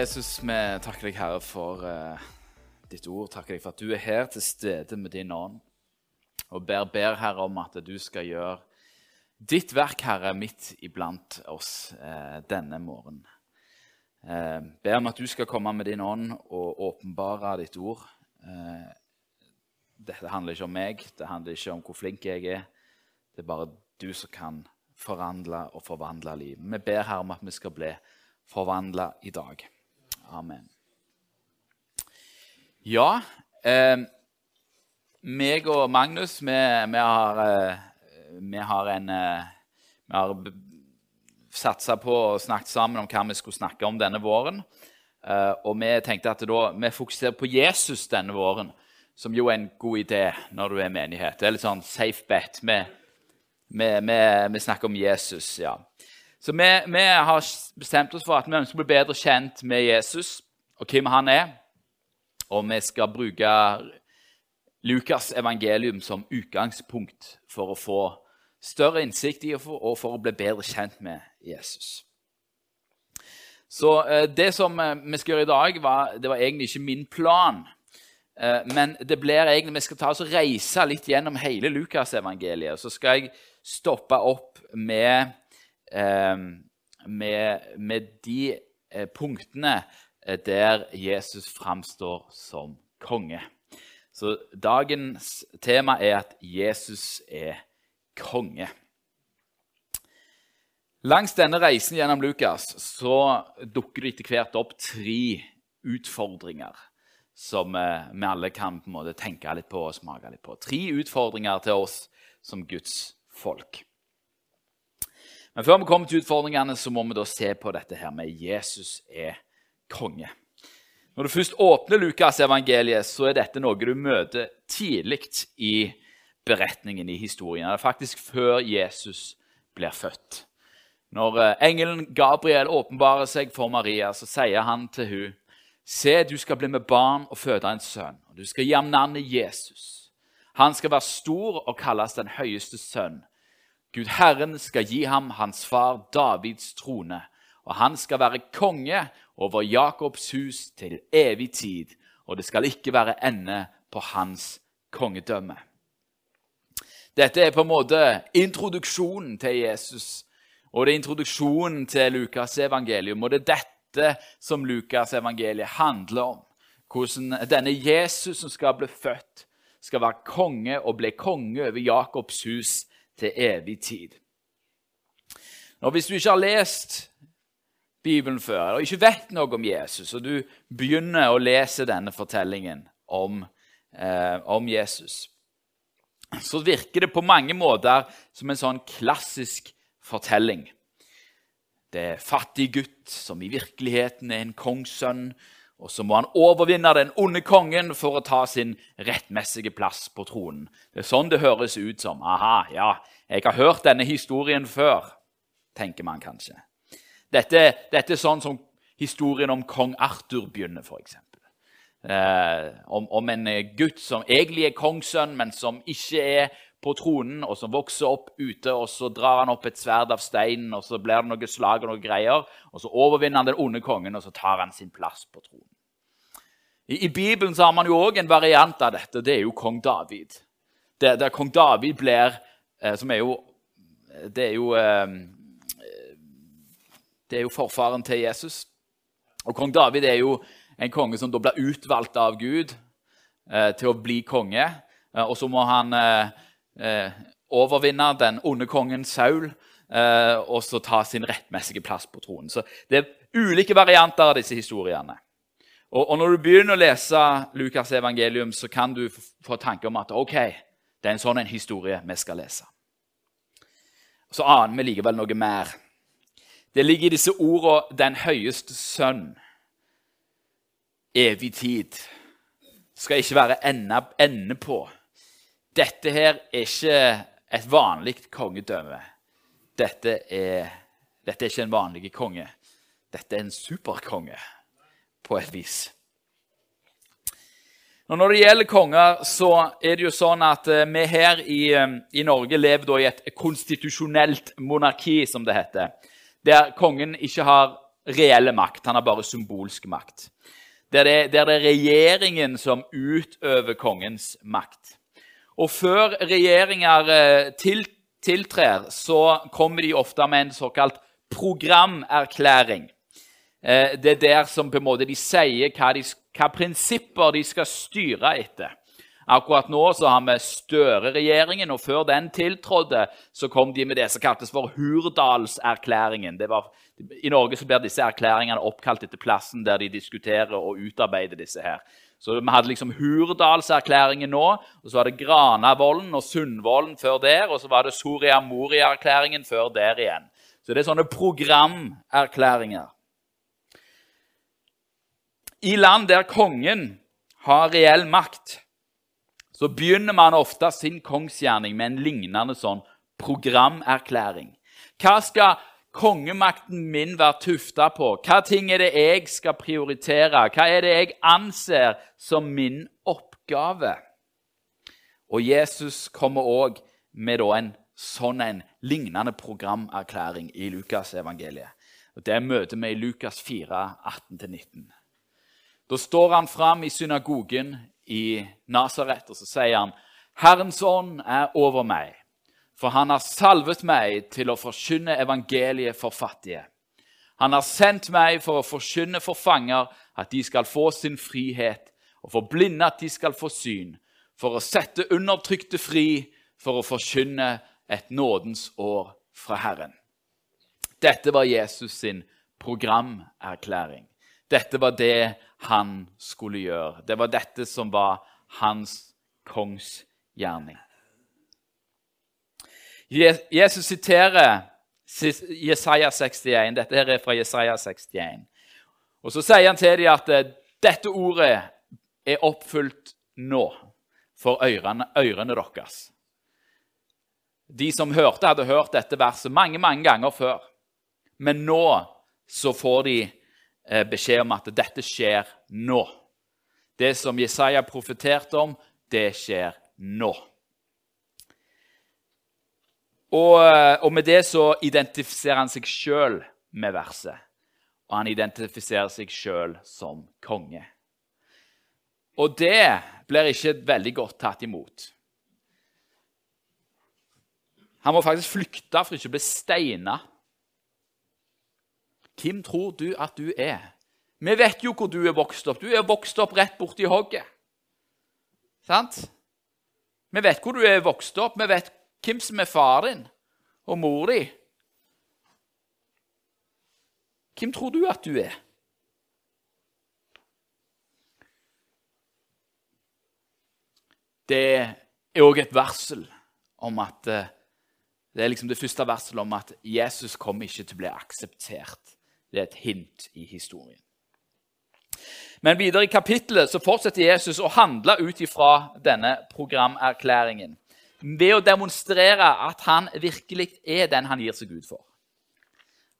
Jesus, vi takker deg, Herre, for uh, ditt ord. Takker deg for at du er her til stede med din ånd. Og ber, ber Herre, om at du skal gjøre ditt verk, Herre, midt iblant oss uh, denne morgenen. Eh, ber om at du skal komme med din ånd og åpenbare ditt ord. Eh, dette handler ikke om meg, det handler ikke om hvor flink jeg er. Det er bare du som kan forandre og forvandle livet. Vi ber her om at vi skal bli forvandla i dag. Amen. Ja, eh, meg og Magnus, vi, vi har, eh, vi har en eh, Vi har satsa på og snakket sammen om hva vi skulle snakke om denne våren. Eh, og vi tenkte at da, vi fokuserer på Jesus denne våren, som jo er en god idé når du er menighet. Det er litt sånn safe bet. Vi, vi, snakker om Jesus, ja. Så vi, vi, har bestemt oss for at vi ønsker å bli bedre kjent med Jesus og hvem han er. Og vi skal bruke Lukas' evangelium som utgangspunkt for å få større innsikt i og for, og for å bli bedre kjent med Jesus. Så eh, Det som eh, vi skal gjøre i dag, var, det var egentlig ikke min plan. Eh, men det blir egentlig, vi skal ta oss og reise litt gjennom hele Lukas-evangeliet. Så skal jeg stoppe opp med med, med, de eh, punktene eh, der Jesus framstår som konge. Så dagens tema er at Jesus er konge. Langs denne reisen gjennom Lukas så dukker det etter hvert opp tre utfordringer som eh, vi alle kan på en måte tenke litt på og smake litt på. Tre utfordringer til oss som Guds folk. Men før vi kommer til utfordringene, så må vi da se på dette her med Jesus er konge. Når du først åpner Lukas-evangeliet, så er dette noe du møter tidlig i beretningen, i historien. Det er faktisk før Jesus blir født. Når eh, engelen Gabriel åpenbarer seg for Maria, så sier han til hun, Se, du skal bli med barn og føde en sønn, og du skal gi ham navnet Jesus. Han skal være stor og kalles den høyeste sønn. Gud Herren skal gi ham hans far Davids trone, og han skal være konge over Jakobs hus til evig tid, og det skal ikke være ende på hans kongedømme. Dette er på en måte introduksjonen til Jesus, og det er introduksjonen til Lukas' evangelium. Og det er dette som Lukas' evangeliet handler om. Hvordan denne Jesus som skal bli født, skal være konge og bli konge over Jakobs hus til evig tid. Nå, Hvis du ikke har lest Bibelen før og ikke vet noe om Jesus, og du begynner å lese denne fortellingen om, eh, om Jesus, så virker det på mange måter som en sånn klassisk fortelling. Det er fattig gutt som i virkeligheten er en kongssønn og så må han overvinne den onde kongen for å ta sin rettmessige plass på tronen. Det er sånn det høres ut som. Aha, ja, jeg har hørt denne historien før, tenker man kanskje. Dette, dette er sånn som historien om kong Arthur begynner, f.eks. Eh, om, om en gutt som egentlig er kongssønn, men som ikke er på tronen, og som vokser opp ute, og så drar han opp et sverd av steinen, og så blir det noe slag og noe greier, og så overvinner han den onde kongen, og så tar han sin plass på tronen. I, Bibelen så har man jo òg en variant av dette, det er jo kong David. Der, der kong David blir eh, Som er jo Det er jo eh, Det er jo forfaren til Jesus. Og kong David er jo en konge som da blir utvalgt av Gud eh, til å bli konge. Og så må han overvinne den onde kongen Saul og så ta sin rettmessige plass på tronen. Så Det er ulike varianter av disse historiene. Og, og Når du begynner å lese Lukas' evangelium, så kan du få tanke om at ok, det er en sånn en historie vi skal lese. Så aner vi likevel noe mer. Det ligger i disse ordene 'den høyeste sønn', evig tid. Skal ikke være ende, ende på. Dette her er ikke et vanlig kongedømme. Dette er, dette er ikke en vanlig konge. Dette er en superkonge, på et vis. Og når det gjelder konger, så er det jo sånn at eh, vi her i, eh, i Norge lever i et konstitusjonelt monarki, som det heter. Der kongen ikke har reelle makt, han har bare symbolsk makt. Der det, der det er regjeringen som utøver kongens makt. Og før regjeringer eh, til, tiltrer, så kommer de ofte med en såkalt programerklæring. Eh, det er der som på en måte de sier hva, de, hva prinsipper de skal styre etter. Akkurat nå så har vi Støre-regjeringen, og før den tiltrådte, så kom de med det som kaltes for Hurdalserklæringen. I Norge så blir disse erklæringene oppkalt etter plassen der de diskuterer og utarbeider disse her. Så Vi hadde liksom Hurdalserklæringen nå, og så var det Granavolden og Sundvolden før der, og så var det Soria Moria-erklæringen før der igjen. Så det er sånne programerklæringer. I land der kongen har reell makt, så begynner man ofte sin kongsgjerning med en lignende sånn programerklæring. Hva skal kongemakten min være tufta på? Hva ting er det jeg skal prioritere? Hva er det jeg anser som min oppgave? Og Jesus kommer òg med en sånn en lignende programerklæring i Lukasevangeliet. Det møter vi i Lukas 4, 18-19. Da står han fram i synagogen i Nasaret, og så sier han, 'Herrens ånd er over meg, for han har salvet meg til å forkynne evangeliet for fattige.' 'Han har sendt meg for å forkynne for fanger at de skal få sin frihet,' 'og for blinde at de skal få syn,' 'for å sette undertrykte fri,' 'for å forkynne et nådens år fra Herren.' Dette var Jesus sin programerklæring. Dette var det han skulle gjøre. Det var dette som var hans kongsgjerning. Jesus siterer Jesaja 61. Dette her er fra Jesaja 61. Og Så sier han til dem at eh, dette ordet er oppfylt nå for ørene, ørene deres. De som hørte, hadde hørt dette verset mange mange ganger før. Men nå så får de beskjed om at dette skjer nå. Det som Jesaja profeterte om, det skjer nå. Og, eh, og, med det så identifiserer han seg sjøl med verset. Og han identifiserer seg sjøl som konge. Og det blir ikke veldig godt tatt imot. Han må faktisk flykte for ikke å bli steina hvem tror du at du er? Vi vet jo hvor du er vokst opp. Du er vokst opp rett borti hogget. Sant? Vi vet hvor du er vokst opp. Vi vet hvem som er far din og mor di. Hvem tror du at du er? Det er òg et varsel om at eh, Det er liksom det første varselet om at Jesus kommer ikke til å bli akseptert. Det er et hint i historien. Men videre i kapittelet så fortsetter Jesus å handle ut ifra denne programerklæringen ved å demonstrere at han virkelig er den han gir seg ut for.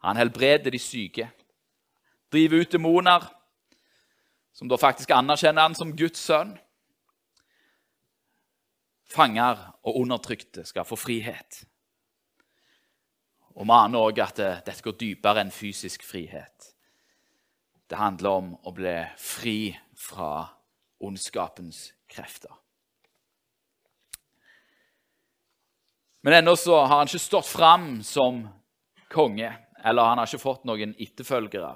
Han helbreder de syke, driver ut demoner, som da faktisk anerkjenner han som Guds sønn. Fanger og undertrykte skal få frihet. Og vi aner òg at dette går dypere enn fysisk frihet. Det handler om å bli fri fra ondskapens krefter. Men ennå så har han ikke stått fram som konge, eller han har ikke fått noen etterfølgere.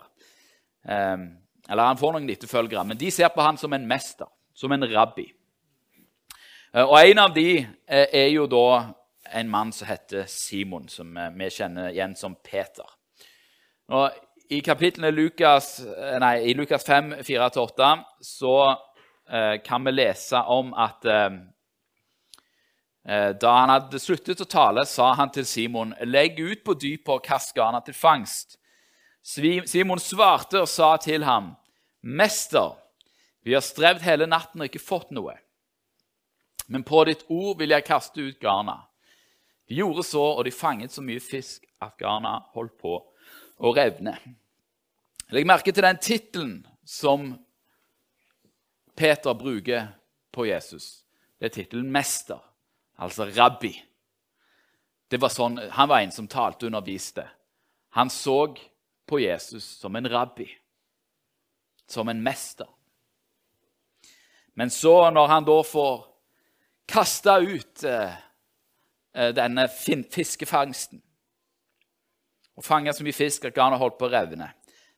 Um, eller han får noen etterfølgere, men de ser på han som en mester, som en rabbi. Uh, og en av de uh, er jo da en mann som heter Simon, som vi kjenner igjen som Peter. Og I kapitlene Lukas, eh, nei, i Lukas 5, 4-8 så eh, kan vi lese om at eh, eh, da han hadde sluttet å tale, sa han til Simon.: Legg ut på dypet og kast garna til fangst. Simon svarte og sa til ham, Mester, vi har strevd hele natten og ikke fått noe. Men på ditt ord vil jeg kaste ut garna. De gjorde så, og de fanget så mye fisk at garna holdt på å revne. Legg merke til den tittelen som Peter bruker på Jesus. Det er tittelen 'mester', altså rabbi. Det var sånn, han var en som talte og underviste. Han så på Jesus som en rabbi, som en mester. Men så, når han da får kasta ut eh denne fiskefangsten og fanga så mye fisk at garnet holdt på å revne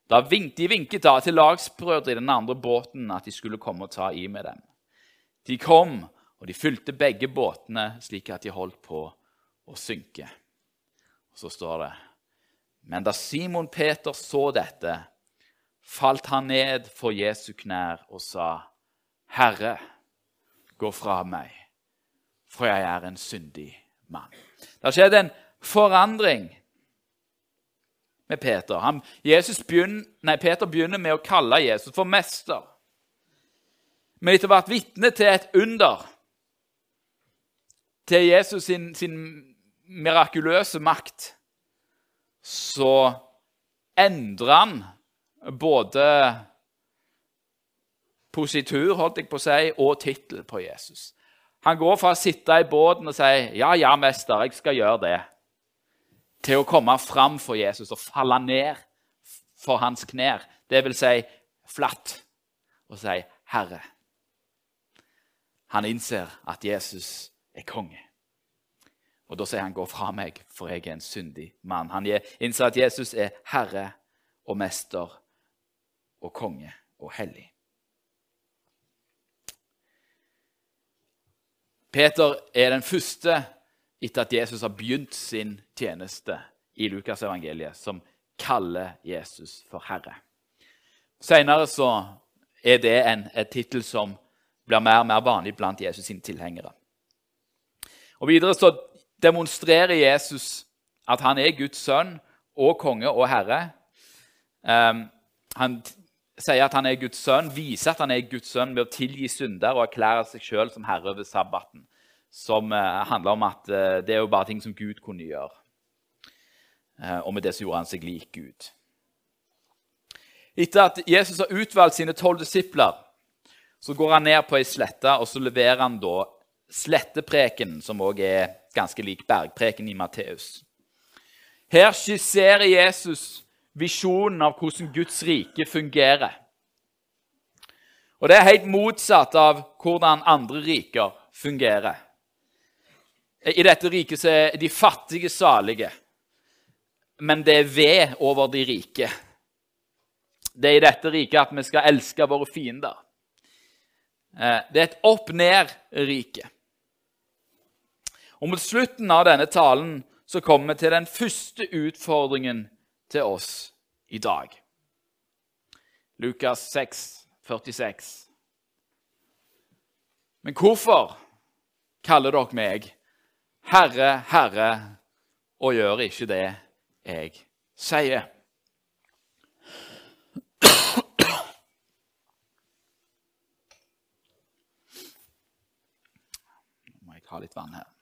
da vink, De vinket da til lagsbrødre i den andre båten at de skulle komme og ta i med dem. De kom, og de fylte begge båtene slik at de holdt på å synke. Og så står det Men da Simon Peter så dette, falt han ned for Jesu knær og sa, Herre, gå fra meg, for jeg er en syndig mann. Det har skjedd en forandring med Peter. Han, begynner, nei, Peter begynner med å kalle Jesus for mester. Men etter å ha vært vitne til et under, til Jesus sin, sin mirakuløse makt, så endrer han både positur holdt jeg på å si, og tittel på Jesus. Han går fra å sitte i båten og si 'Ja, ja, mester, jeg skal gjøre det', til å komme fram for Jesus og falle ned for hans knær. Vil si flatt og si 'Herre'. Han innser at Jesus er konge. Og Da sier han 'gå fra meg, for jeg er en syndig mann'. Han innser at Jesus er herre og mester og konge og hellig. Peter er den første etter at Jesus har begynt sin tjeneste i Lukas evangeliet, som kaller Jesus for Herre. Senere så er det en, et tittel som blir mer og mer vanlig blant Jesus sine tilhengere. Og Videre så demonstrerer Jesus at han er Guds sønn og konge og herre. Um, han sier at han er Guds sønn, viser at han er Guds sønn ved å tilgi synder og erklære seg sjøl som herre over sabbaten som eh, handler om at eh, det er jo bare ting som Gud kunne gjøre. Eh, og med det så gjorde han seg lik Gud. Etter at Jesus har utvalgt sine tolv disipler, så går han ned på ei slette og så leverer han da slettepreken, som òg er ganske lik bergpreken i Matteus. Her skisserer Jesus visjonen av hvordan Guds rike fungerer. Og Det er helt motsatt av hvordan andre riker fungerer. I dette riket så er de fattige salige, men det er ved over de rike. Det er i dette riket at vi skal elske våre fiender. Eh, det er et opp-ned-rike. Og Mot slutten av denne talen så kommer vi til den første utfordringen til oss i dag. Lukas 6, 46. Men hvorfor kaller dere meg 'Herre, Herre', og gjør ikke det jeg sier. Nå må jeg ha litt vann her.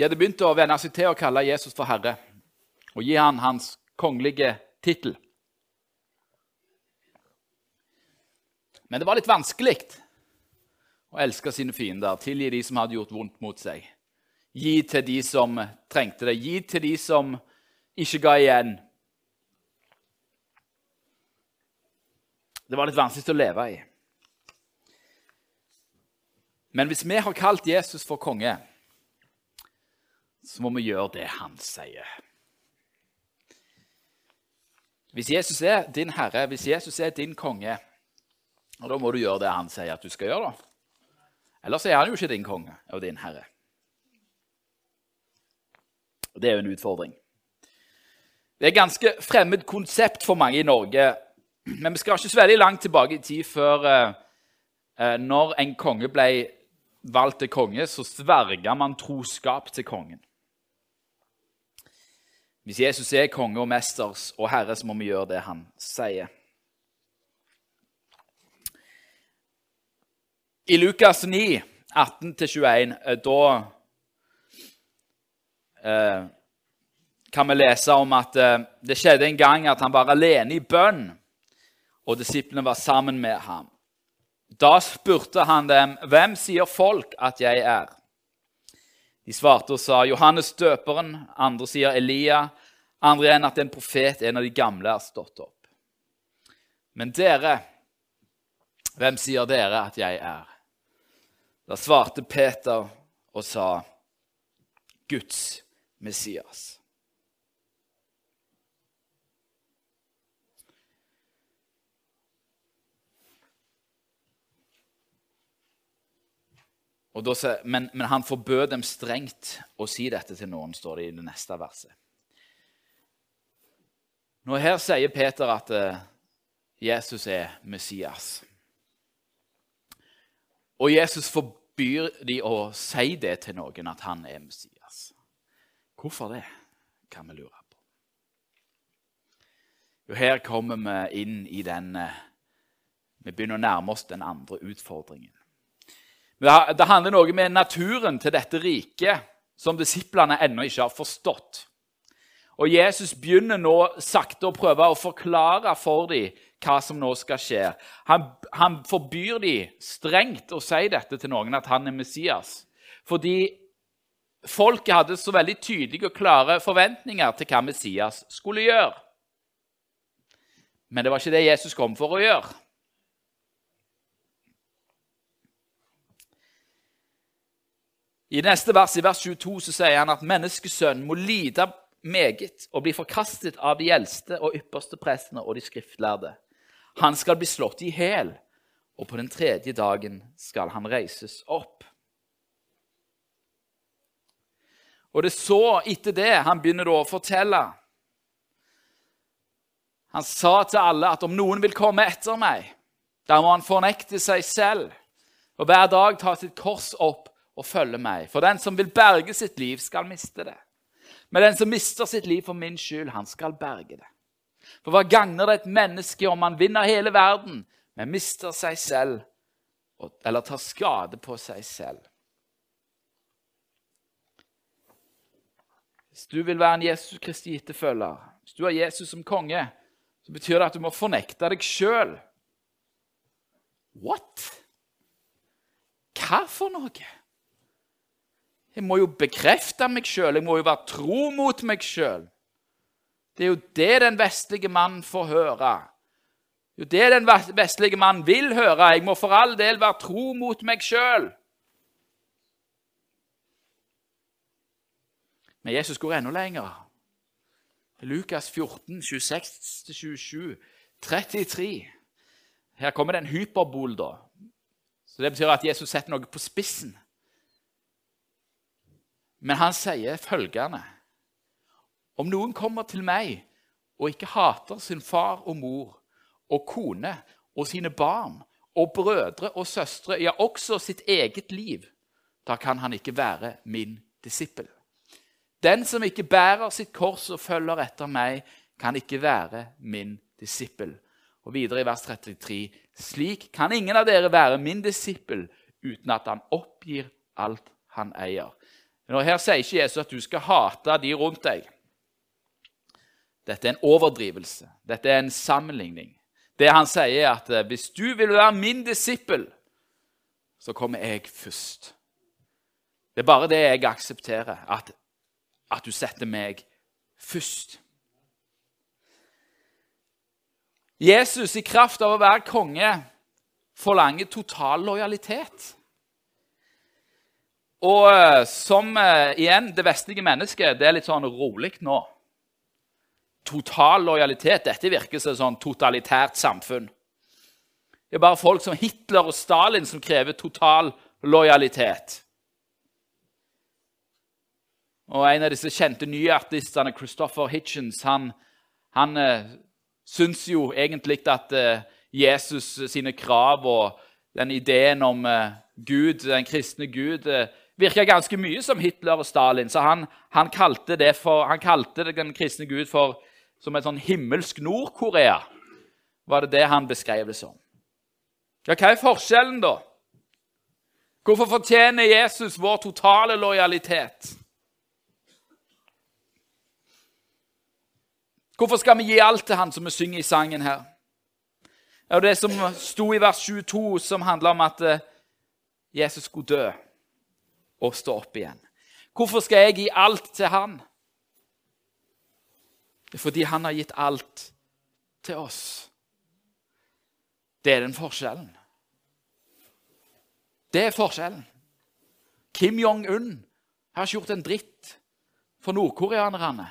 De hadde begynt å venne seg til å kalle Jesus for Herre og gi han hans kongelige tittel. Men det var litt vanskelig å elske sine fiender, tilgi de som hadde gjort vondt mot seg. Gi til de som trengte det. Gi til de som ikke ga igjen. Det var litt vanskelig å leve i. Men hvis vi har kalt Jesus for konge, så må vi gjøre det han sier. Hvis Jesus er din herre, hvis Jesus er din konge, og Da må du gjøre det han sier at du skal gjøre. da. Ellers er han jo ikke din konge og din herre. Det er jo en utfordring. Det er et ganske fremmed konsept for mange i Norge. Men vi skal ikke så veldig langt tilbake i tid før eh, eh når en konge ble valgt til konge, så sverga man troskap til kongen. Hvis Jesus er konge og mesters og herre, så må vi gjøre det han sier. I Lukas 9, 18-21, eh, da eh, kan vi lese om at eh, det skjedde en gang at han var alene i bønn, og disiplene var sammen med ham. Da spurte han dem, 'Hvem sier folk at jeg er?' De svarte og sa Johannes døperen, andre sier Elia, andre igjen at en profet, en av de gamle, har stått opp. Men dere, hvem sier dere at jeg er? Da svarte Peter og sa, Guds Messias. Da, men, men, han forbød dem strengt å si dette til noen, står det i det neste verset. Nå Her sier Peter at uh, Jesus er Messias. Og Jesus forbyr de å si det til noen, at han er Messias. Hvorfor det, kan vi lure på. Jo, her kommer vi inn i den uh, Vi begynner å nærme oss den andre utfordringen. Det handler noe med naturen til dette riket som disiplene ennå ikke har forstått. Og Jesus begynner nå sakte å prøve å forklare for dem hva som nå skal skje. Han, han forbyr dem strengt å si dette til noen, at han er Messias. Fordi folket hadde så veldig tydelige og klare forventninger til hva Messias skulle gjøre. Men det var ikke det Jesus kom for å gjøre. I neste vers, i vers 22, så sier han at menneskesønnen må lide meget og blir forkastet av de eldste og ypperste prestene og de skriftlærde. Han skal bli slått i hæl, og på den tredje dagen skal han reises opp. Og det er så etter det han begynner å fortelle. Han sa til alle at om noen vil komme etter meg, da må han fornekte seg selv og hver dag ta sitt kors opp og følge meg. For den som vil berge sitt liv, skal miste det. Men den som mister sitt liv for min skyld, han skal berge det. For hva gagner det et menneske om han vinner hele verden, men mister seg selv eller tar skade på seg selv? Hvis du vil være en Jesus Kristi etterfølger, hvis du har Jesus som konge, så betyr det at du må fornekte deg sjøl. What? Hva for noe? Jeg må jo bekrefte meg sjøl, jeg må jo være tro mot meg sjøl. Det er jo det den vestlige mannen får høre. Det er jo det den vestlige mannen vil høre. Jeg må for all del være tro mot meg sjøl. Men Jesus går enda lenger. Lukas 14, 26-27, 33. Her kommer det en hyperbol, da. Så Det betyr at Jesus setter noe på spissen. Men han sier følgende Om noen kommer til meg og ikke hater sin far og mor og kone og sine barn og brødre og søstre, ja, også sitt eget liv, da kan han ikke være min disippel. Den som ikke bærer sitt kors og følger etter meg, kan ikke være min disippel. Og videre i vers 33.: Slik kan ingen av dere være min disippel uten at han oppgir alt han eier. Men her sier ikke Jesus at du skal hate de rundt deg. Dette er en overdrivelse. Dette er en sammenligning. Det han sier, er at eh, hvis du vil være min disippel, så kommer jeg først. Det er bare det jeg aksepterer, at, at du setter meg først. Jesus, i kraft av å være konge, forlanger total lojalitet. Og eh, som uh, igjen, det vestlige mennesket det er litt sånn rolig nå. Total lojalitet. Dette virker som et sånn totalitært samfunn. Det er bare folk som Hitler og Stalin som krever total lojalitet. Og En av disse kjente nyartistene, Christopher Hitchens, han, han uh, syns jo egentlig at Jesus sine krav og den ideen om Gud, den kristne Gud, virka ganske mye som Hitler og Stalin. Så han, han, kalte, for, han kalte, den kristne Gud for, som et sånn himmelsk Nord-Korea. Var det det han beskrev det som? Ja, hva er forskjellen, da? Hvorfor fortjener Jesus vår totale lojalitet? Hvorfor skal vi gi alt til han som vi synger i sangen her? Det er det som sto i vers 22, som handler om at eh, Jesus skulle dø og stå opp igjen. Hvorfor skal jeg gi alt til han? Det er fordi han har gitt alt til oss. Det er den forskjellen. Det er forskjellen. Kim Jong-un har ikke gjort en dritt for nordkoreanerne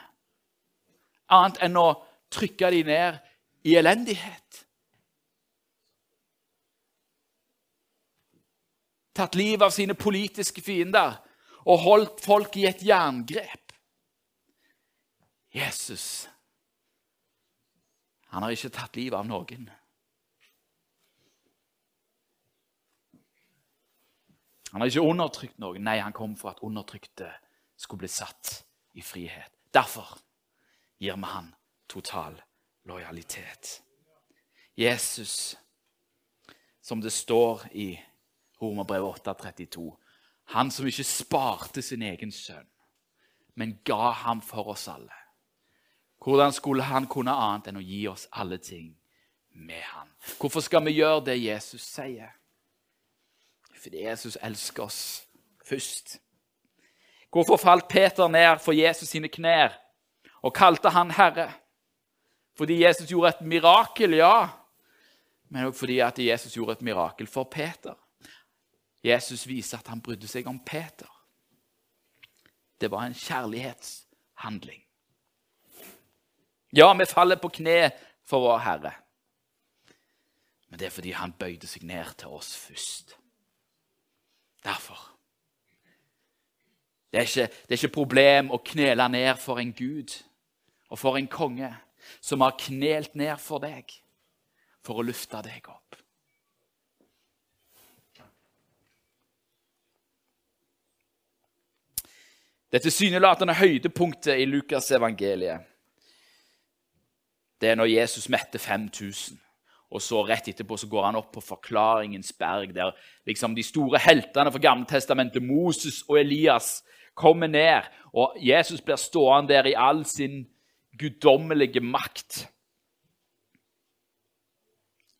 annet enn å trykke dem ned i elendighet. Tatt livet av sine politiske fiender og holdt folk i et jerngrep. Jesus han har ikke tatt livet av noen. Han har ikke undertrykt noen. Nei, han kom for at undertrykte skulle bli satt i frihet. Derfor gir vi han total lojalitet. Jesus, som det står i Romerbrevet 8,32, han som ikke sparte sin egen sønn, men ga ham for oss alle. Hvordan skulle han kunne annet enn å gi oss alle ting med ham? Hvorfor skal vi gjøre det Jesus sier? Fordi Jesus elsker oss først. Hvorfor falt Peter ned for Jesus sine knær og kalte han Herre? Fordi Jesus gjorde et mirakel, ja. Men også fordi at Jesus gjorde et mirakel for Peter. Jesus viser at han brydde seg om Peter. Det var en kjærlighetshandling. Ja, vi faller på kne for vår Herre. Men det er fordi han bøyde seg ned til oss først. Derfor. Det er ikke, det er ikke problem å knele ned for en gud og for en konge som har knelt ned for deg for å løfte deg opp. Det tilsynelatende høydepunktet i Lukas evangeliet det er når Jesus metter 5000. Og så Rett etterpå så går han opp på Forklaringens berg, der liksom de store heltene Gamle Gammeltestamentet, Moses og Elias, kommer ned. Og Jesus blir stående der i all sin guddommelige makt.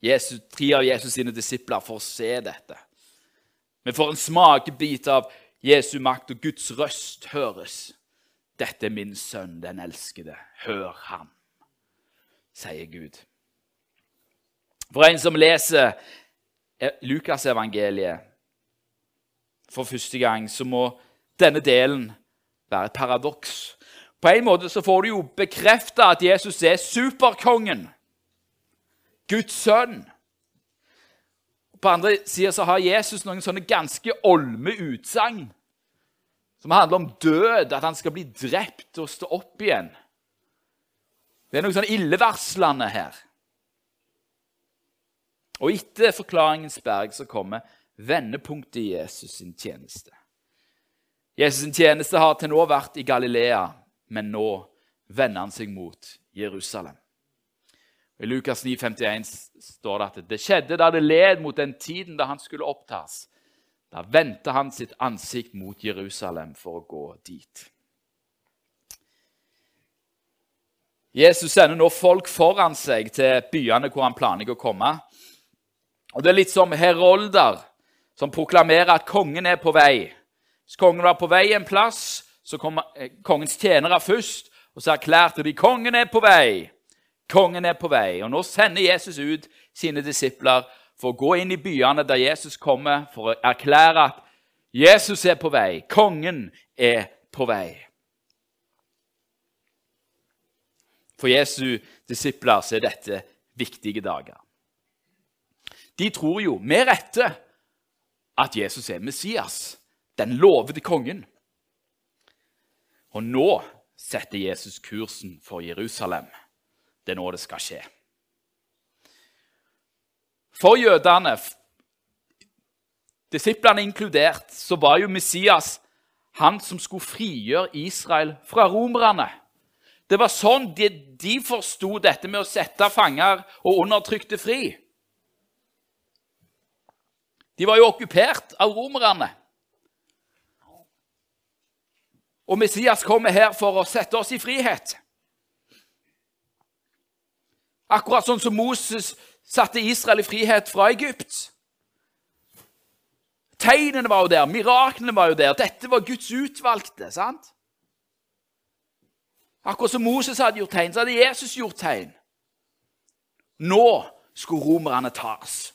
Jesus, tre av Jesus sine disipler får se dette. Vi får en smakebit av Jesu makt, og Guds røst høres. Dette er min sønn, den elskede. Hør ham, sier Gud. For en som leser Lukasevangeliet for første gang, så må denne delen være et paradoks. På en måte så får du jo bekrefta at Jesus er superkongen. Guds sønn. På andre sida så har Jesus noen sånne ganske olme utsagn som handler om død, at han skal bli drept og stå opp igjen. Det er noe sånn illevarslende her. Og etter forklaringens berg så kommer vendepunktet i Jesus sin tjeneste. Jesus sin tjeneste har til nå vært i Galilea, men nå vender han seg mot Jerusalem. I Lukas 9, 51 står det at det skjedde da det led mot den tiden da han skulle opptas. Da vendte han sitt ansikt mot Jerusalem for å gå dit. Jesus sender nå folk foran seg til byene hvor han planlegger å komme. Og Det er litt som herolder som proklamerer at kongen er på vei. Hvis kongen var på vei en plass, så kom eh, kongens tjenere først, og så erklærte de kongen er på vei. Kongen er på vei. Og nå sender Jesus ut sine disipler for å gå inn i byene der Jesus kommer, for å erklære at Jesus er på vei. Kongen er på vei. For Jesu disipler er dette viktige dager. De tror jo med rette at Jesus er Messias, den lovede kongen. Og nå setter Jesus kursen for Jerusalem. Det er nå det skal skje. For jødene, disiplene inkludert, så var jo Messias han som skulle frigjøre Israel fra romerne. Det var sånn de, de forsto dette med å sette fanger og undertrykte fri. De var jo okkupert av romerne. Og Messias kommer her for å sette oss i frihet. Akkurat sånn som Moses satte Israel i frihet fra Egypt. Tegnene var jo der, miraklene var jo der. Dette var Guds utvalgte. sant? Akkurat som Moses hadde gjort tegn, så hadde Jesus gjort tegn. Nå skulle romerne tas.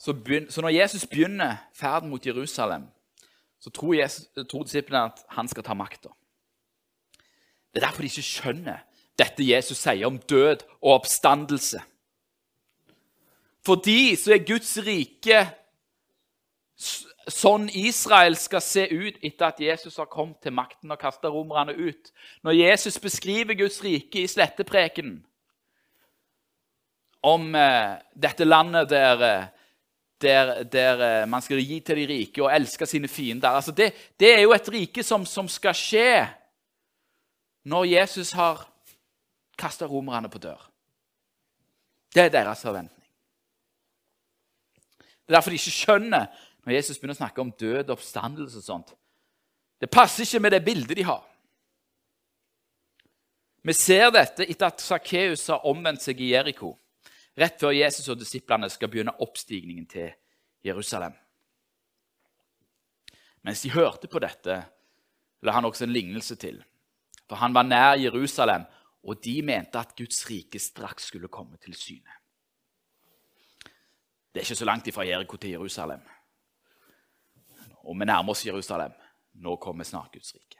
Så, begyn- så når Jesus begynner ferden mot Jerusalem, så tror, Jesus, tror disiplene at han skal ta makta. Det er derfor de ikke skjønner dette Jesus sier om død og oppstandelse. For de så er Guds rike sånn Israel skal se ut etter at Jesus har kommet til makten og kasta romerne ut. Når Jesus beskriver Guds rike i slettepreken om eh, dette landet der, eh, der, der eh, man skal gi til de rike og elske sine fiender altså det, det er jo et rike som, som skal skje når Jesus har kasta romerne på dør. Det er deres forventning. Det er derfor de ikke skjønner når Jesus begynner å snakke om død og oppstandelse. og sånt. Det passer ikke med det bildet de har. Vi ser dette etter at Sakkeus har omvendt seg i Jeriko, rett før Jesus og disiplene skal begynne oppstigningen til Jerusalem. Mens de hørte på dette, la han også en lignelse til. For han var nær Jerusalem, og de mente at Guds rike straks skulle komme til syne. Det er ikke så langt ifra Jeriko til Jerusalem. Og vi nærmer oss Jerusalem. Nå kommer snart Guds rike.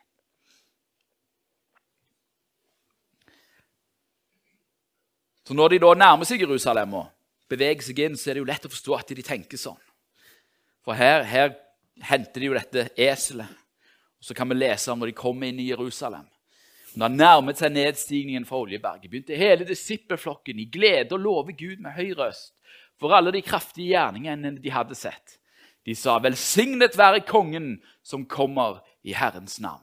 Så når de da nærmer seg Jerusalem og beveger seg inn, så er det jo lett å forstå at de tenker sånn. For her, her henter de jo dette eselet. Så kan vi lese om når de kommer inn i Jerusalem. Han nærmet seg nedstigningen fra Oljeberget, begynte hele disippelflokken i glede å love Gud med høy røst for alle de kraftige gjerningene de hadde sett. De sa, 'Velsignet være Kongen som kommer i Herrens navn.'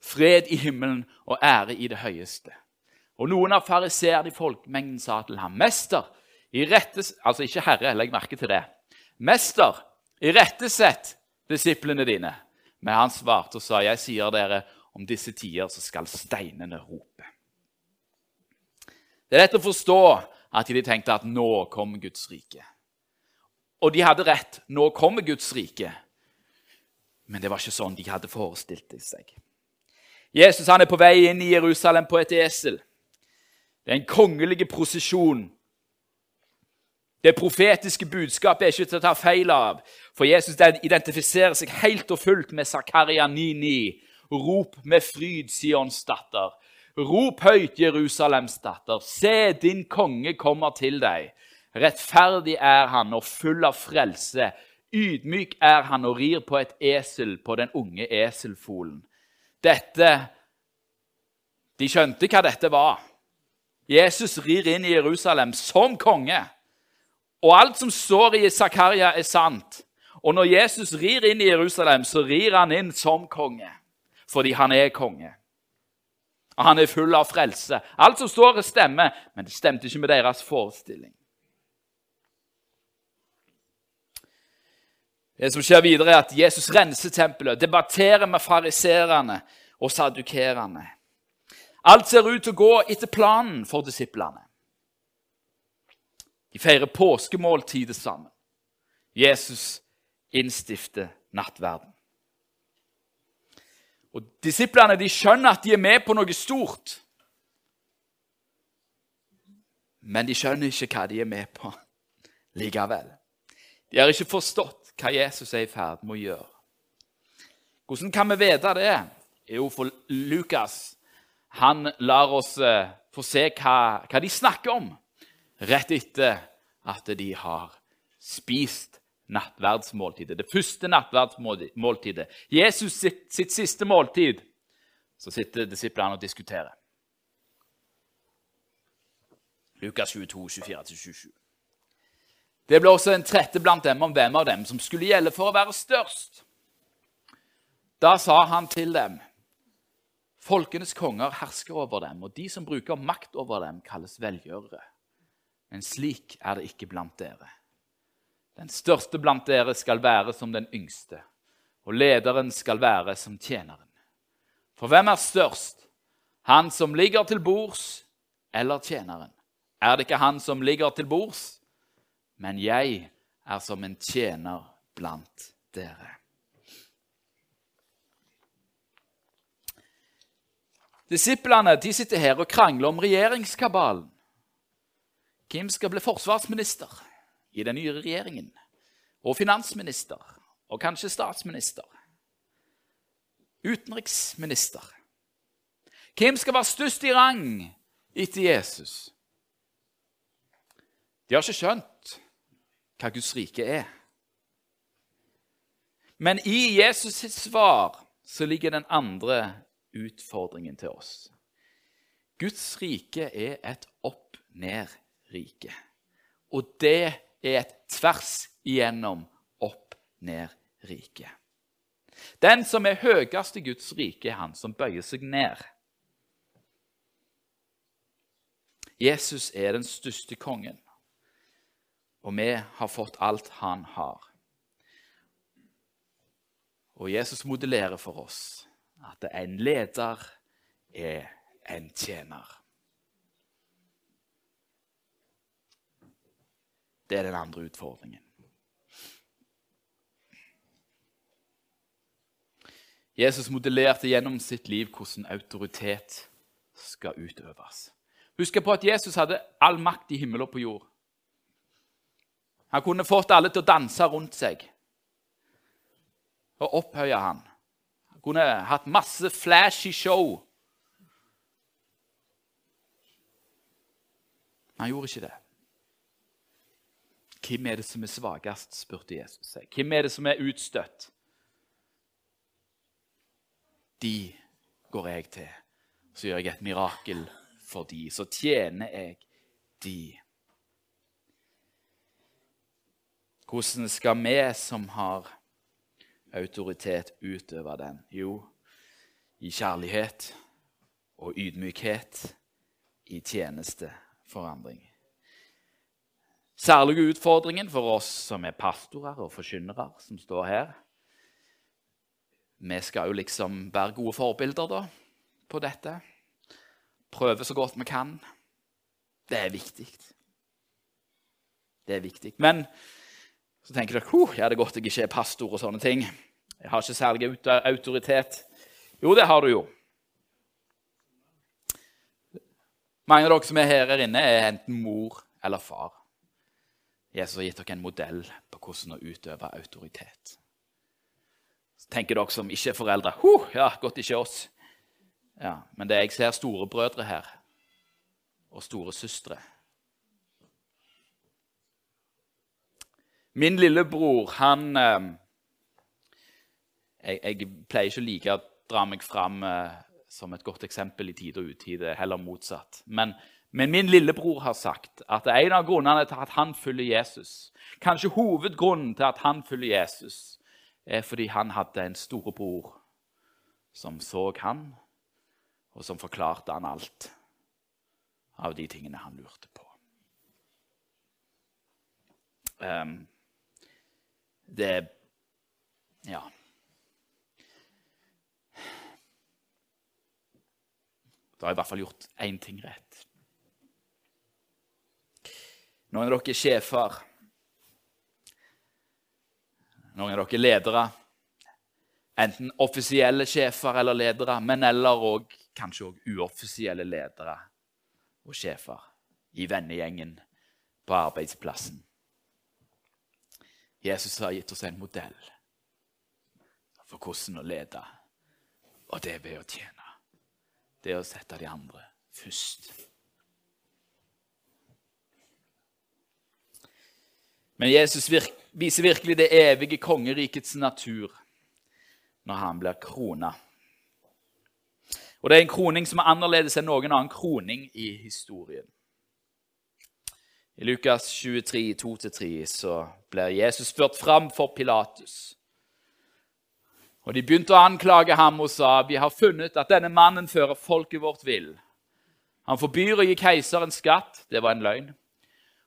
Fred i himmelen og ære i det høyeste. Og noen av fariseerne i folkemengden sa til ham, 'Mester, rettes... Altså ikke Herre, legg merke til det. 'Mester, irettesett disiplene dine.' Men han svarte og sa, 'Jeg sier dere, om disse tider så skal steinene rope.' Det er lett å forstå at de tenkte at nå kommer Guds rike. Og de hadde rett. Nå kommer Guds rike. Men det var ikke sånn de hadde forestilt seg. Jesus han er på vei inn i Jerusalem på et esel. Det er en kongelig prosesjon. Det profetiske budskapet er ikke til å ta feil av, for Jesus identifiserer seg helt og fullt med Zakaria 9,9. Rop med fryd, Sions datter. Rop høyt, Jerusalems datter. Se, din konge kommer til deg. Rettferdig er han og full av frelse. Ydmyk er han og rir på et esel på den unge eselfolen. Dette De skjønte hva dette var. Jesus rir inn i Jerusalem som konge. Og alt som står i Zakaria, er sant. Og når Jesus rir inn i Jerusalem, så rir han inn som konge. Fordi han er konge. Og han er full av frelse. Alt som står, stemmer, men det stemte ikke med deres forestilling. Det som skjer videre, er at Jesus renser tempelet, debatterer med fariserene og sadukerene. Alt ser ut til å gå etter planen for disiplene. De feirer påskemåltidet sammen. Jesus innstifter nattverden. Og Disiplene de skjønner at de er med på noe stort. Men de skjønner ikke hva de er med på likevel. De har ikke forstått hva Jesus er i ferd med å gjøre. Hvordan kan vi vite det? Jo, for Lukas han lar oss eh, få se hva, hva de snakker om rett etter at de har spist nattverdsmåltidet. Det første nattverdsmåltidet. Jesus sitt, sitt siste måltid. Så sitter disiplene og diskuterer. Lukas 22, 24-27. Det ble også en trette blant dem om hvem av dem som skulle gjelde for å være størst. Da sa han til dem, folkenes konger hersker over dem, og de som bruker makt over dem, kalles velgjørere. Men slik er det ikke blant dere. Den største blant dere skal være som den yngste, og lederen skal være som tjeneren. For hvem er størst? Han som ligger til bords, eller tjeneren? Er det ikke han som ligger til bords? Men jeg er som en tjener blant dere. Disiplene de sitter her og krangler om regjeringskabalen. Hvem skal bli forsvarsminister i den nye regjeringen? Og finansminister, og kanskje statsminister. Utenriksminister. Hvem skal være størst i rang etter Jesus? De har ikke skjønt hva Guds rike er. Men i Jesus sitt svar så ligger den andre utfordringen til oss. Guds rike er et opp-ned-rike. Og det er et tvers igjennom opp-ned-rike. Den som er høyest i Guds rike, er han som bøyer seg ned. Jesus er den største kongen, og vi har fått alt han har. Og Jesus modellerer for oss at en leder er en tjener. Det er den andre utfordringen. Jesus modellerte gjennom sitt liv hvordan autoritet skal utøves. Husk på at Jesus hadde all makt i himmel og på jord. Han kunne fått alle til å danse rundt seg og opphøye han. Kunne hatt masse flashy show. Men han gjorde ikke det. Hvem er det som er svakest, spurte Jesus seg. Hvem er det som er utstøtt? De går jeg til. Så gjør jeg et mirakel for de. Så tjener jeg de. Hvordan skal vi som har autoritet, utøve den? Jo, i kjærlighet og ydmykhet, i tjenesteforandring. Særlige utfordringen for oss som er pastorer og forkynnere, som står her Vi skal jo liksom være gode forbilder da, på dette. Prøve så godt vi kan. Det er viktig. Det er viktig. Men så tenker dere huh, ja, det er godt jeg ikke er pastor og sånne ting. Jeg har ikke særlig autoritet. Jo, det har du jo. Mange av dere som er her inne, er enten mor eller far. Jesus har gitt dere en modell på hvordan å utøve autoritet. Så tenker dere som ikke er foreldre ja, godt ikke oss. Ja, men det jeg ser storebrødre her, og storesøstre Min lillebror, han eh, jeg, jeg, pleier ikke å like å dra meg fram eh, som et godt eksempel i tide og utide, heller motsatt. Men men min lillebror har sagt at en av grunnene til at han følger Jesus, kanskje hovedgrunnen til at han følger Jesus, er fordi han hadde en storebror som så han, og som forklarte han alt av de tingene han lurte på. Um, det Ja. Da har jeg i hvert fall gjort én ting rett. Noen av dere er sjefer. Noen av dere er ledere. Enten offisielle sjefer eller ledere, men eller også, kanskje òg uoffisielle ledere og sjefer i vennegjengen på arbeidsplassen. Jesus har gitt oss en modell for hvordan å lede, og det er ved å tjene. Det er å sette de andre først. Men Jesus viser virkelig det evige kongerikets natur når han blir krona. Og det er en kroning som er annerledes enn noen annen kroning i historien. I Lukas 23, 2-3 så blir Jesus ført fram for Pilatus. Og De begynte å anklage ham og sa vi har funnet at denne mannen fører folket vårt vill. Han forbyr å gi keiseren skatt. Det var en løgn.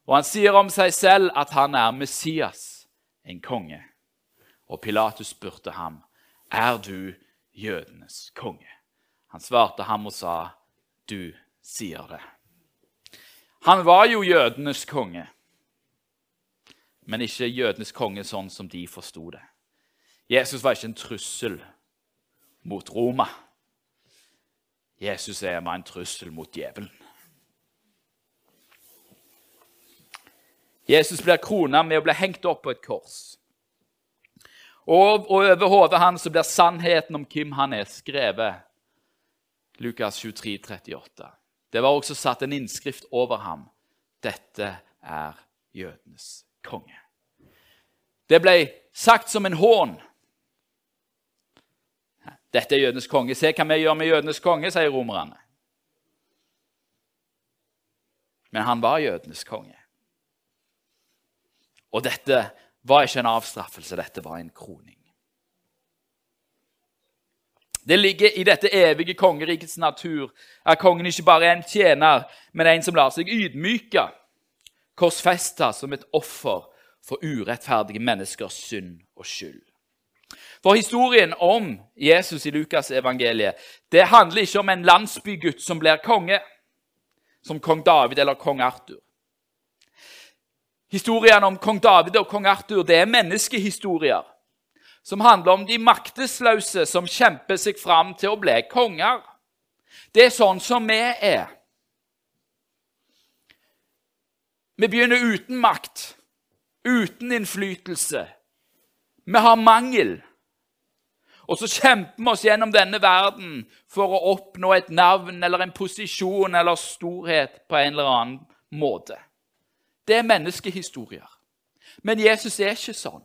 Og han sier om seg selv at han er Messias, en konge. Og Pilatus spurte ham, 'Er du jødenes konge?' Han svarte ham og sa, 'Du sier det'. Han var jo jødenes konge, men ikke jødenes konge sånn som de forsto det. Jesus var ikke en trussel mot Roma. Jesus var en trussel mot djevelen. Jesus blir krona med å bli hengt opp på et kors. Og, over hodet hans blir sannheten om hvem han er, skrevet. Lukas 23, 38. Det var også satt en innskrift over ham. Dette er jødenes konge. Det ble sagt som en hån. Dette er jødenes konge. Se hva vi gjør med jødenes konge, sier romerne. Men han var jødenes konge. Og dette var ikke en avstraffelse, dette var en kroning. Det ligger i dette evige kongerikets natur at kongen ikke bare er en tjener, men en som lar seg ydmyke, korsfesta som et offer for urettferdige menneskers synd og skyld. For historien om Jesus i Lukas evangeliet, det handler ikke om en landsbygutt som blir konge, som kong David eller kong Arthur. Historien om kong David og kong Arthur det er menneskehistorier som handler om de maktesløse som kjemper seg fram til å bli konger. Det er sånn som vi er. Vi begynner uten makt, uten innflytelse. Vi har mangel. Og så kjemper vi oss gjennom denne verden for å oppnå et navn eller en posisjon eller storhet på en eller annen måte. Det er menneskehistorier. Men Jesus er ikke sånn.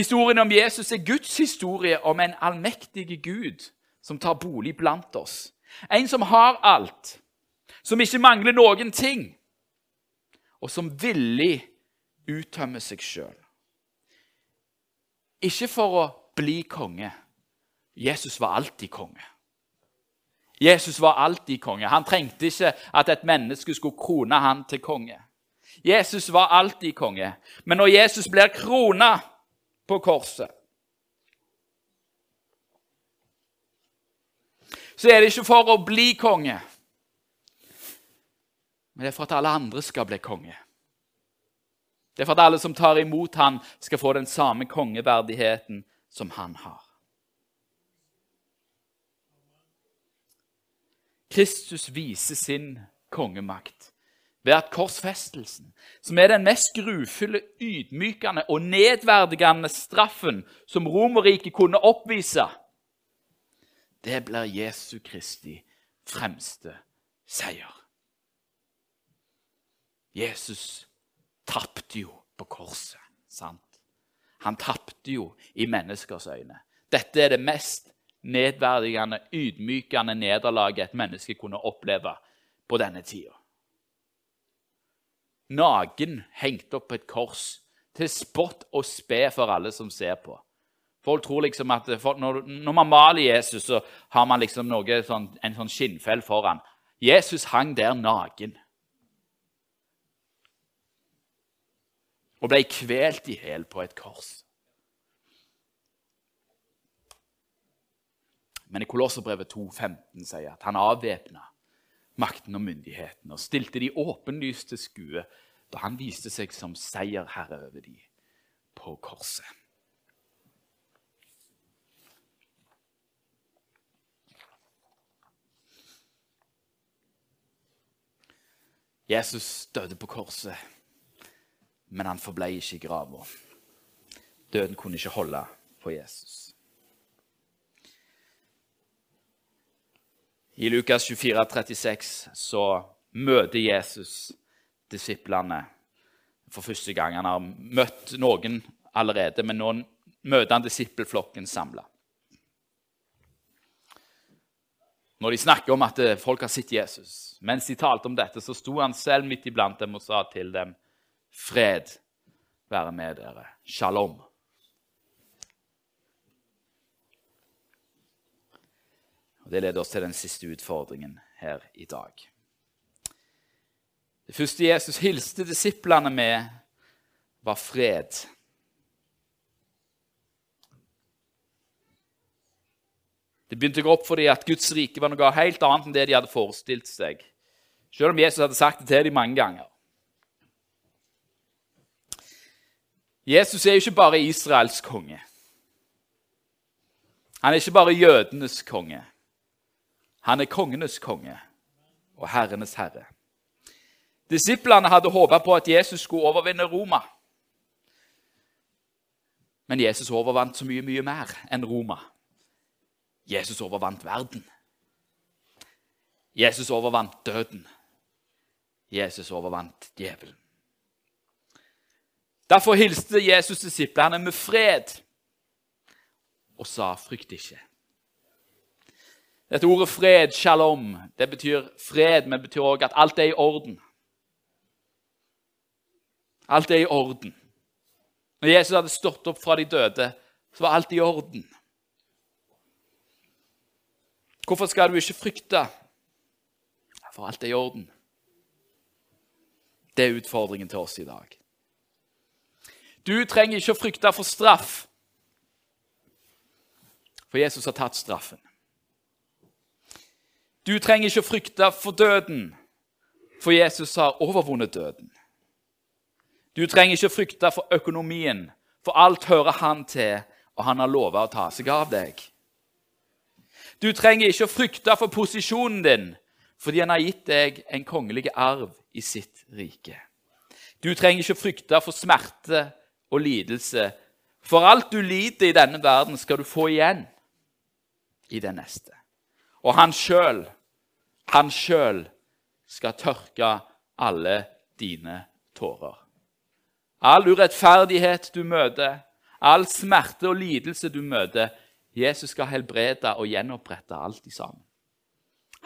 Historien om Jesus er Guds historie om en allmektig Gud som tar bolig blant oss. En som har alt, som ikke mangler noen ting, og som villig uttømmer seg sjøl. Ikke for å bli konge. Jesus var alltid konge. Jesus var alltid konge. Han trengte ikke at et menneske skulle krone han til konge. Jesus var alltid konge. Men når Jesus blir krona på korset Så er det ikke for å bli konge, men det er for at alle andre skal bli konge. Det er for at alle som tar imot han skal få den samme kongeverdigheten som han har. Kristus viser sin kongemakt ved at korsfestelsen, som er den mest grufulle, ydmykende og nedverdigende straffen som Romerriket kunne oppvise, det blir Jesu Kristi fremste seier. Jesus tapte jo på korset. sant? Han tapte jo i menneskers øyne. Dette er det mest nedverdigende, ydmykende nederlaget et menneske kunne oppleve på denne tida. Nagen hengt opp på et kors, til spott og spe for alle som ser på. Folk tror liksom at når, når, man maler Jesus, så har man liksom noe, sånn, en sånn skinnfell foran. Jesus hang der naken. og ble kvelt i hjel på et kors. Men i Kolosserbrevet 2,15 sier at han avvæpna makten og myndigheten og stilte de åpenlyst til skue da han viste seg som seierherre over de på korset. Jesus døde på korset men han forblei ikke i grava. Døden kunne ikke holde på Jesus. I Lukas 24, 36 så møter Jesus disiplene for første gang. Han har møtt noen allerede, men nå møter han disippelflokken samla. Når de snakker om at folk har sett Jesus, mens de talte om dette, så sto han selv midt iblant dem og sa til dem Fred være med dere. Shalom. Og Det leder oss til den siste utfordringen her i dag. Det første Jesus hilste disiplene med, var fred. Det begynte å gå opp for dem at Guds rike var noe helt annet enn det de hadde forestilt seg. Selv om Jesus hadde sagt det til dem mange ganger. Jesus er jo ikke bare Israels konge. Han er ikke bare jødenes konge. Han er kongenes konge og herrenes herre. Disiplene hadde håpa på at Jesus skulle overvinne Roma. Men Jesus overvant så mye, mye mer enn Roma. Jesus overvant verden. Jesus overvant døden. Jesus overvant djevelen. Derfor hilste Jesus disiplene med fred og sa, 'Frykt ikke'. Dette ordet fred, shalom, det betyr fred, men betyr også at alt er i orden. Alt er i orden. Når Jesus hadde stått opp fra de døde, så var alt i orden. Hvorfor skal du ikke frykte? For alt er i orden. Det er utfordringen til oss i dag. Du trenger ikke å frykte for straff, for Jesus har tatt straffen. Du trenger ikke å frykte for døden, for Jesus har overvunnet døden. Du trenger ikke å frykte for økonomien, for alt hører han til, og han har lova å ta seg av deg. Du trenger ikke å frykte for posisjonen din, fordi han har gitt deg en kongelig arv i sitt rike. Du trenger ikke å frykte for smerte og lidelse. For alt du lider i denne verden, skal du få igjen i den neste. Og han sjøl, han sjøl skal tørke alle dine tårer. All urettferdighet du møter, all smerte og lidelse du møter, Jesus skal helbrede og gjenopprette alt i sammen.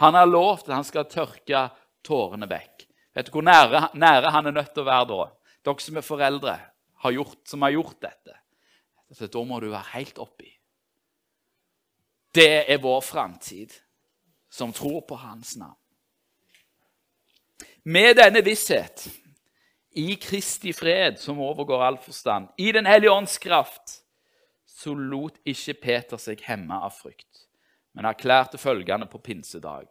Han har lovt at han skal tørke tårene vekk. Vet du hvor nære, nære han er nødt til å være da? Dere som er foreldre, har gjort, som har gjort dette. Da må du være helt oppi. Det er vår framtid, som tror på Hans navn. Med denne visshet, i Kristi fred, som overgår all forstand, i Den hellige ånds kraft, så lot ikke Peter seg hemme av frykt, men erklærte følgende på pinsedag.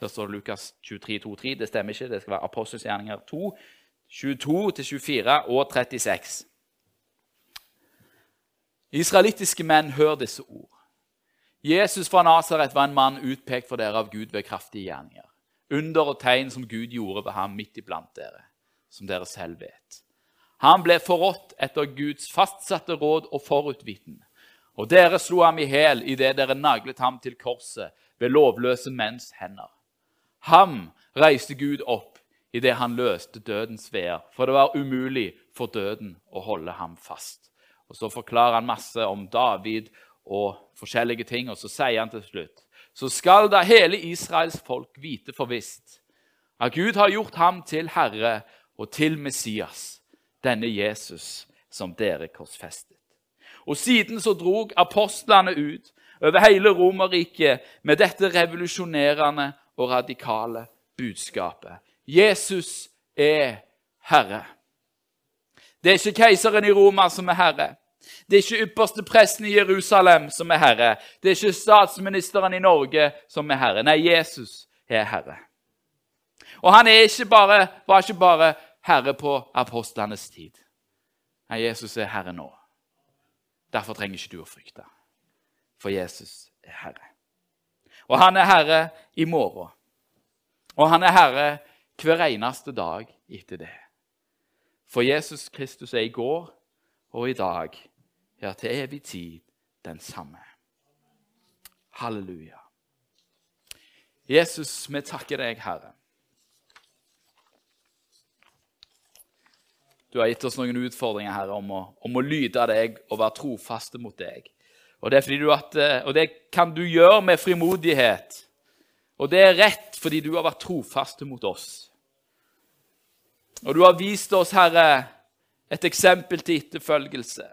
Der står det Lukas 23, 23. Det stemmer ikke. Det skal være Apostelsgjerninger 2, 22-24 og 36. Israelittiske menn, hør disse ord. Jesus fra Nasaret var en mann utpekt for dere av Gud ved kraftige gjerninger. Under og tegn som Gud gjorde ved ham midt iblant dere, som dere selv vet. Han ble forrådt etter Guds fastsatte råd og forutviten. Og dere slo ham i hæl idet dere naglet ham til korset ved lovløse menns hender. Ham reiste Gud opp idet han løste dødens veer, for det var umulig for døden å holde ham fast. Og Så forklarer han masse om David og forskjellige ting, og så sier han til slutt så skal da hele Israels folk vite for visst at Gud har gjort ham til Herre og til Messias, denne Jesus som dere korsfestet. Og Siden så drog apostlene ut over hele Romerriket med dette revolusjonerende og radikale budskapet. Jesus er Herre. Det er ikke keiseren i Roma som er herre. Det er ikke ypperste presten i Jerusalem som er herre. Det er ikke statsministeren i Norge som er herre. Nei, Jesus er herre. Og han ikke bare, var ikke bare herre på apostlenes tid. Nei, Jesus er herre nå. Derfor trenger ikke du å frykte, for Jesus er herre. Og han er herre i morgen. Og han er herre hver eneste dag etter det. For Jesus Kristus er i går og i dag, ja, til evig tid den samme. Halleluja. Jesus, vi takker deg, Herre. Du har gitt oss noen utfordringer Herre, om å, om å lyde deg og være trofaste mot deg. Og det, at, eh, og det, kan du gjøre med frimodighet. Og det er rett fordi du har vært trofaste mot oss. Og du har vist oss, Herre, et eksempel til etterfølgelse.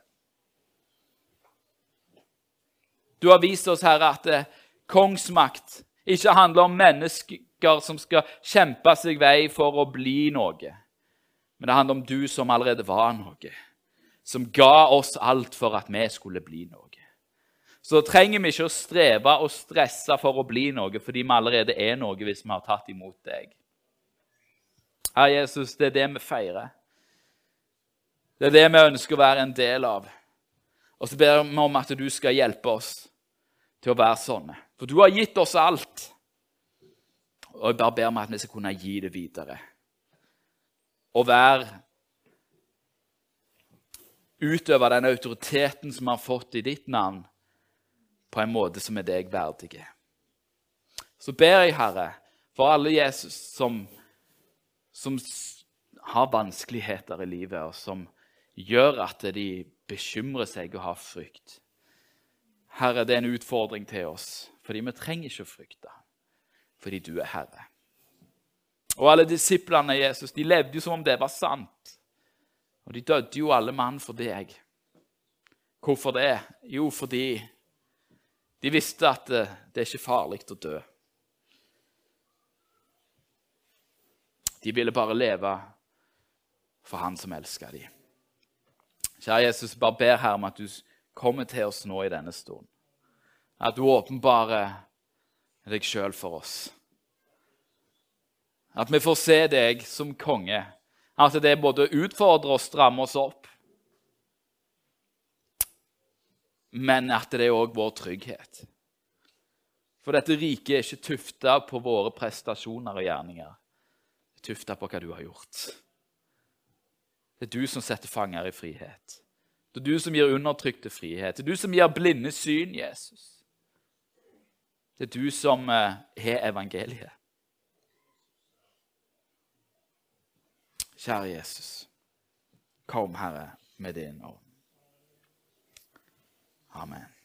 Du har vist oss, Herre, at eh, kongsmakt ikke handler om mennesker som skal kjempe seg vei for å bli noe. Men det handler om du som allerede var noe, som ga oss alt for at vi skulle bli noe. så trenger vi ikke å streve og stresse for å bli noe, fordi vi allerede er noe hvis vi har tatt imot deg. Herre Jesus, det er det vi feirer. Det er det vi ønsker å være en del av. Og så ber vi om at du skal hjelpe oss til å være sånne. For du har gitt oss alt. Og jeg bare ber om at vi skal kunne gi det videre. Og være Utøve den autoriteten som vi har fått i ditt navn, på en måte som er deg verdig. Så ber jeg, Herre, for alle Jesus som, som har vanskeligheter i livet, og som gjør at de bekymrer seg og har frykt. Herre, det er en utfordring til oss, fordi vi trenger ikke å frykte, fordi du er Herre. Og alle disiplene av Jesus de levde jo som om det var sant. Og de døde jo alle mann for deg. Hvorfor det? Jo, fordi de visste at det, det er ikke farlig å dø. De ville bare leve for Han som elsker dem. Kjære Jesus, bare ber her om at du kommer til oss nå i denne stunden. At du åpenbarer deg sjøl for oss. At vi får se deg som konge. At det både utfordrer og strammer oss opp. Men at det er òg vår trygghet. For dette riket er ikke tufta på våre prestasjoner og gjerninger. Det er tufta på hva du har gjort. Det er du som setter fanger i frihet. Det er du som gir undertrykte frihet. Det er du som gir blinde syn, Jesus. Det er du som eh, har evangeliet. Kjære Jesus, kom, Herre, med din ånd. Amen.